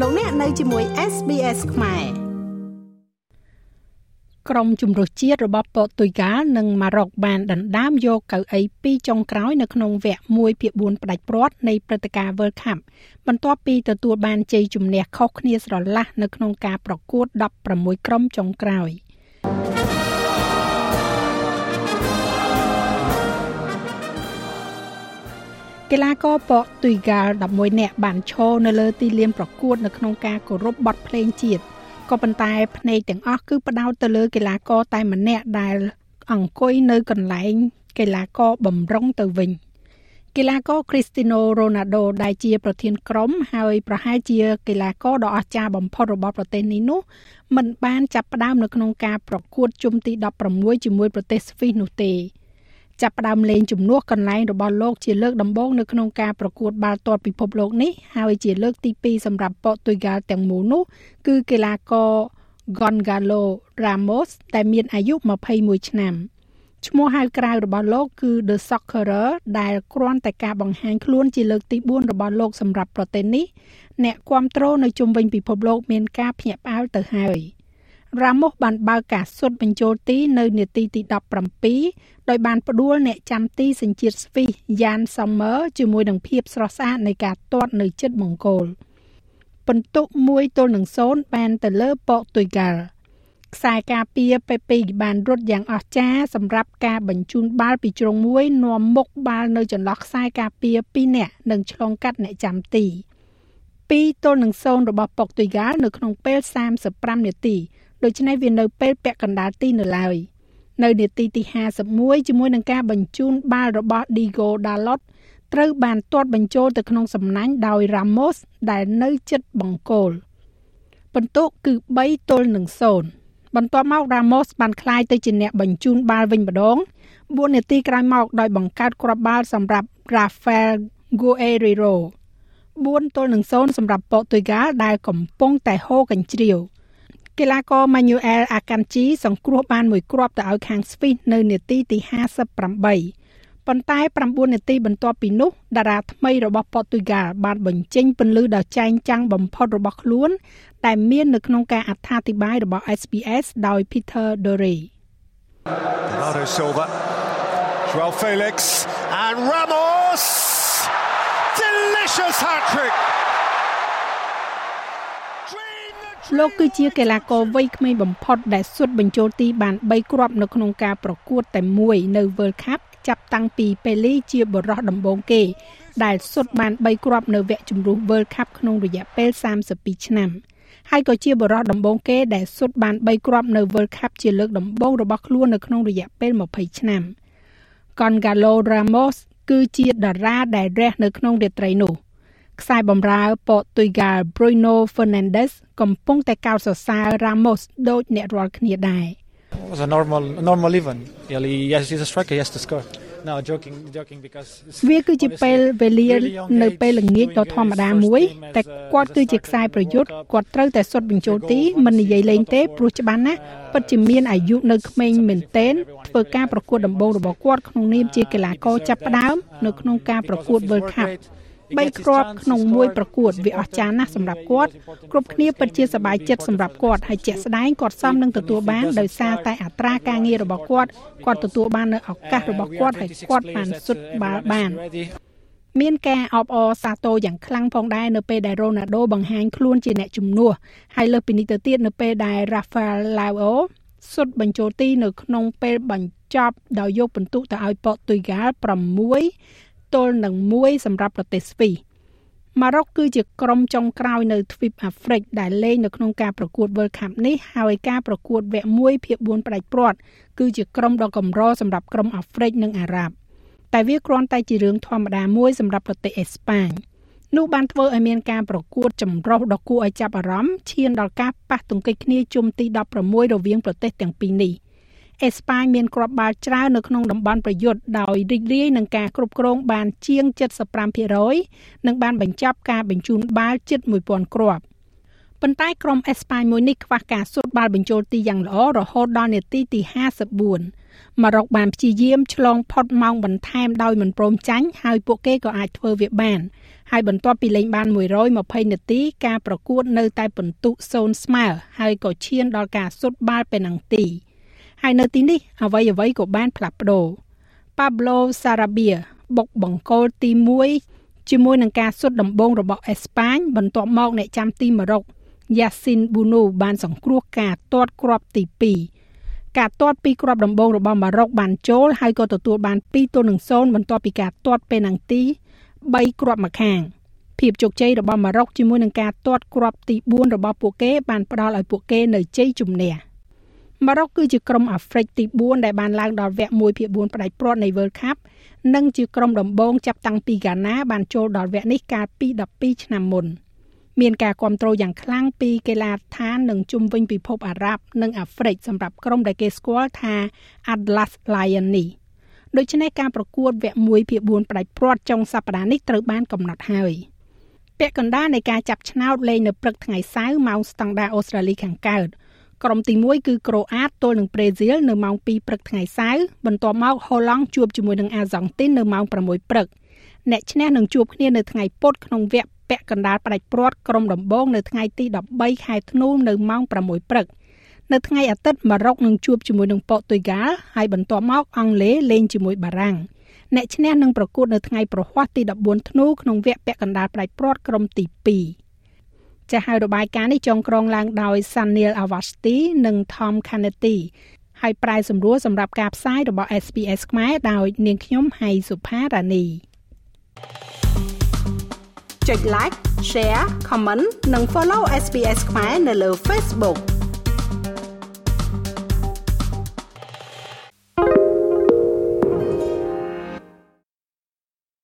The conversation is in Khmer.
លោកអ្នកនៅជាមួយ SBS ខ្មែរក្រុមជំរុះជាតិរបស់ប៉ូទុយហ្គាល់និងម៉ារ៉ុកបានដណ្ដើមយកកៅអីពីរចុងក្រោយនៅក្នុងវគ្គ1ភាគ4ផ្ដាច់ព្រាត់នៃព្រឹត្តិការណ៍ World Cup បន្ទាប់ពីទទួលបានជ័យជំនះខុសគ្នាស្រឡះនៅក្នុងការប្រកួត16ក្រុមចុងក្រោយ កីឡាករប៉ូទុយហ្គាល់11នាក់បានឈរនៅលើទីលានប្រកួតនៅក្នុងការគោរពបទភ្លេងជាតិក៏ប៉ុន្តែភ្នែកទាំងអស់គឺផ្ដោតទៅលើកីឡាករតែម្នាក់ដែលអង្គុយនៅកន្លែងកីឡាករបំរុងទៅវិញកីឡាករ Cristiano Ronaldo ដែលជាប្រធានក្រុមហើយប្រហែលជាកីឡាករដ៏អស្ចារ្យបំផុតរបស់ប្រទេសនេះនោះមិនបានចាប់ផ្ដើមនៅក្នុងការប្រកួតជុំទី16ជាមួយប្រទេសស្វីសនោះទេ ចាប់ផ្ដើមលេងជំនួសកន្លែងរបស់លោកជាលើកដំបូងនៅក្នុងការប្រកួតបាល់ទាត់ពិភពលោកនេះហើយជាលើកទី2សម្រាប់ប៉ូទុយហ្គាល់ទាំងមូលនោះគឺកីឡាករ Gonzalo Ramos ដែលមានអាយុ21ឆ្នាំឈ្មោះហៅក្រៅរបស់លោកគឺ The Soccerer ដែលគ្រាន់តែការបង្ហាញខ្លួនជាលើកទី4របស់លោកសម្រាប់ប្រទេសនេះអ្នកគ្រប់គ្រងនៅជុំវិញពិភពលោកមានការភ្ញាក់ផ្អើលទៅហើយ។ រ៉ាម៉ូសបានបើកការសុទ្ធបញ្ចូលទីនៅនាទីទី17ដោយបានផ្ដួលអ្នកចាំទីសញ្ជាតិស្វីសយ៉ានសំមឺជាមួយនឹងភាពស្រស់ស្អាតនៃការទាត់នៅជិតមង្គលពិន្ទុ1ទល់នឹង0បានទៅលើប៉ូទុយហ្គាល់ខ្សែការពារពេពីបានរត់យ៉ាងអស្ចារ្យសម្រាប់ការបញ្ជូនបាល់ពីជ្រុងមួយនាំមុខបាល់នៅចន្លោះខ្សែការពារ2នាក់និងឆ្លងកាត់អ្នកចាំទី2ទល់នឹង0របស់ប៉ូទុយហ្គាល់នៅក្នុងពេល35នាទី ដូច្នេះវានៅពេលពាក់កណ្ដាលទីនៅឡើយនៅនាទីទី51ជាមួយនឹងការបញ្ជូនបាល់របស់ Diego Dalot ត្រូវបានទាត់បញ្ចូលទៅក្នុងសំណាញ់ដោយ Ramos ដែលនៅជិតបង្គោលបន្ទុកគឺ3ទល់នឹង0បន្ទាប់មក Ramos បានក្លាយទៅជាអ្នកបញ្ជូនបាល់វិញម្ដង4នាទីក្រោយមកដោយបង្កើតគ្រាប់បាល់សម្រាប់ Rafael Guerreiro 4ទល់នឹង0សម្រាប់ប៉ូទុយហ្គាល់ដែលកំពុងតែហូរកញ្ជ្រៀវ កីឡាករ Manuel Akanji សង្គ្រោះបានមួយគ្រាប់ទៅឲ្យខាងស្វីសនៅនាទីទី58ប៉ុន្តែ9នាទីបន្ទាប់ពីនោះតារាថ្មីរបស់ប៉ូទុយហ្គាល់បានបញ្ចេញពន្លឺដ៏ចែងចាំងបំផុតរបស់ខ្លួនដែលមាននៅក្នុងការអត្ថាធិប្បាយរបស់ SBS ដោយ Peter Dore Bernardo Silva Joao Felix and Ramos delicious hat-trick លោកគឺជាកីឡាករវ័យក្មេងបំផុតដែលសុទ្ធបញ្ចូលទីបាន3គ្រាប់នៅក្នុងការប្រកួតតែមួយនៅ World Cup ចាប់តាំងពីប៉េលីជាបរិះដំបូងគេ ដែលសុទ្ធបាន3គ្រាប់នៅវគ្គជម្រុះ World Cup ក្នុងរយៈពេល32ឆ្នាំហើយក៏ជាបរិះដំបូងគេដែលសុទ្ធបាន3គ្រាប់នៅ World Cup ជាលើកដំបូងរបស់ខ្លួននៅក្នុងរយៈពេល20ឆ្នាំ Gonzalo Ramos គឺជាតារាដែលរះនៅក្នុងរាត្រីនោះ ខ្សែបម្រើប៉ូទុយហ្គាល់ Bruno Fernandes កំពុងតែកោតសរសើរ Ramos ដូចអ្នករាល់គ្នាដែរ It was a normal normal even. Really, yes, he's a striker, he has to score. No joking joking because វាគឺជាពេលវេលានៅពេលល្ងាចដ៏ធម្មតាមួយតែគាត់គឺជាខ្សែប្រយុទ្ធគាត់ត្រូវតែសុទ្ធបញ្ចូលទីមិននិយាយលេងទេព្រោះច្បាស់ណាស់ពិតជាមានអាយុនៅក្មេងមែនទែនធ្វើការប្រកួតដំបូងរបស់គាត់ក្នុងនាមជាកីឡាករចាប់ផ្ដើមនៅក្នុងការប្រកួត World Cup 3គ្រាប់ក្នុងមួយប្រកួតវាអស្ចារ្យណាស់សម្រាប់គាត់គ្រប់គ្នាពិតជាសប្បាយចិត្តសម្រាប់គាត់ហើយជាក់ស្ដែងគាត់សមនឹងទទួលបានដោយសារតែអត្រាការងាររបស់គាត់គាត់ទទួលបាននៅឱកាសរបស់គាត់ហើយគាត់បានសុទ្ធបាល់បានមានការអបអរសាទរយ៉ាងខ្លាំងផងដែរនៅពេលដែលរ៉ូណាល់ដូបង្ហាញខ្លួនជាអ្នកជំនួសហើយលើសពីនេះទៅទៀតនៅពេលដែល Rafael Leao សុទ្ធបញ្ចូលទីនៅក្នុងពេលបញ្ចប់ដោយយកពិន្ទុទៅឲ្យប៉ូទុយហ្គាល់6 ទល់នឹង1សម្រាប់ប្រទេសស្វីសម៉ារ៉ុកគឺជាក្រុមចុងក្រោយនៅទ្វីបអាហ្វ្រិកដែលលេងនៅក្នុងការប្រកួត World Cup នេះហើយការប្រកួតវគ្គ1ភាគ4ផ្ដាច់ព្រាត់គឺជាក្រុមដ៏កម្រសម្រាប់ក្រុមអាហ្វ្រិកនិងអារ៉ាប់តែវាគ្រាន់តែជារឿងធម្មតាមួយសម្រាប់ប្រទេសអេស្ប៉ាញនោះបានធ្វើឲ្យមានការប្រកួតចម្រុះដ៏គួរឲ្យចាប់អារម្មណ៍ឈានដល់ការប៉ះទង្គិចគ្នាជុំទី16រវាងប្រទេសទាំងពីរនេះ អេស្ប៉ាញមានគ្រាប់បាល់ច្រើននៅក្នុងតំបន់ប្រយុទ្ធដោយរីករាយនឹងការគ្រប់គ្រងបានជាង75%និងបានបញ្ចប់ការបញ្ជូនបាល់ជិត1000គ្រាប់ប៉ុន្តែក្រុមអេស្ប៉ាញមួយនេះខ្វះការស៊ូតបាល់បញ្ចូលទីយ៉ាងល្អរហូតដល់នាទីទី54ម៉ារ៉ុកបានព្យាយាមឆ្លងផុតម៉ោងបន្ថែមដោយមិនព្រមចាញ់ហើយពួកគេក៏អាចធ្វើវាបានហើយបន្ទាប់ពីលេងបាន120នាទីការប្រកួតនៅតែពិន្ទុ0ស្មើហើយក៏ឈានដល់ការស៊ុតបាល់ពេណាល់ទី ហើយនៅទីនេះអ្វីអ្វីក៏បានផ្លាស់ប្ដូរ Pablo Sarabia បុកបង្គោលទី1ជាមួយនឹងការស៊ុតដំបងរបស់អេស្ប៉ាញបន្ទាប់មកអ្នកចាំទីម៉ារ៉ុក Yassin Bounou បានសង្គ្រោះការទាត់គ្រាប់ទី2ការទាត់ពីគ្រាប់ដំបងរបស់ម៉ារ៉ុកបានចូលហើយក៏ទទួលបាន2ទល់នឹង0បន្ទាប់ពីការទាត់ពេណាល់ទី3គ្រាប់ម្ខាងភាពជោគជ័យរបស់ម៉ារ៉ុកជាមួយនឹងការទាត់គ្រាប់ទី4របស់ពួកគេបានផ្ដល់ឲ្យពួកគេនៅជ័យជំនះ ម៉ារ៉ុកគឺជាក្រុមអាហ្វ្រិកទី4ដែលបានឡើងដល់វគ្គ1ភាគ4ផ្ដាច់ព្រាត់នៃ World Cup និងជាក្រុមដំបូងចាប់តាំងពីហ្គាណាបានចូលដល់វគ្គនេះកាលពី12ឆ្នាំមុនមានការគ្រប់គ្រងយ៉ាងខ្លាំងពីកីឡាដ្ឋាននិងជុំវិញពិភពអារ៉ាប់និងអាហ្វ្រិកសម្រាប់ក្រុមដែលគេស្គាល់ថា Atlas Lion នេះ។ដូច្នេះការប្រកួតវគ្គ1ភាគ4ផ្ដាច់ព្រាត់ចុងសប្តាហ៍នេះត្រូវបានកំណត់ហើយពាក់កណ្ដាលនៃការចាប់ឆ្នោតលេងនៅព្រឹកថ្ងៃសៅរ៍ម៉ោងស្តង់ដារអូស្ត្រាលីខាងកើត ក្រុមទី1គឺក្រូអាតទល់នឹងប្រេស៊ីលនៅម៉ោង2ព្រឹកថ្ងៃសៅរ៍បន្ទាប់មកហូឡង់ជួបជាមួយនឹងអាហ្សង់ទីននៅម៉ោង6ព្រឹកអ្នកឈ្នះនឹងជួបគ្នានៅថ្ងៃពុធក្នុងវគ្គពាក់កណ្ដាលផ្ដាច់ព្រាត់ក្រុមដំបងនៅថ្ងៃទី13ខែធ្នូនៅម៉ោង6ព្រឹកនៅថ្ងៃអាទិត្យម៉ារ៉ុកនឹងជួបជាមួយនឹងប៉ូទុយហ្គាល់ហើយបន្ទាប់មកអង់គ្លេសលេងជាមួយបារាំងអ្នកឈ្នះនឹងប្រកួតនៅថ្ងៃប្រហ័សទី14ធ្នូក្នុងវគ្គពាក់កណ្ដាលផ្ដាច់ព្រាត់ក្រុមទី2 ចាស់ហើយរបាយការណ៍នេះចងក្រងឡើងដោយ Sanil Awasthi និង Tom Kennedy ហើយប្រែសម្រួលសម្រាប់ការផ្សាយរបស់ SPS ខ្មែរដោយនាងខ្ញុំហៃសុផារ៉ានីចុច like share comment និង follow SPS ខ្មែរនៅលើ Facebook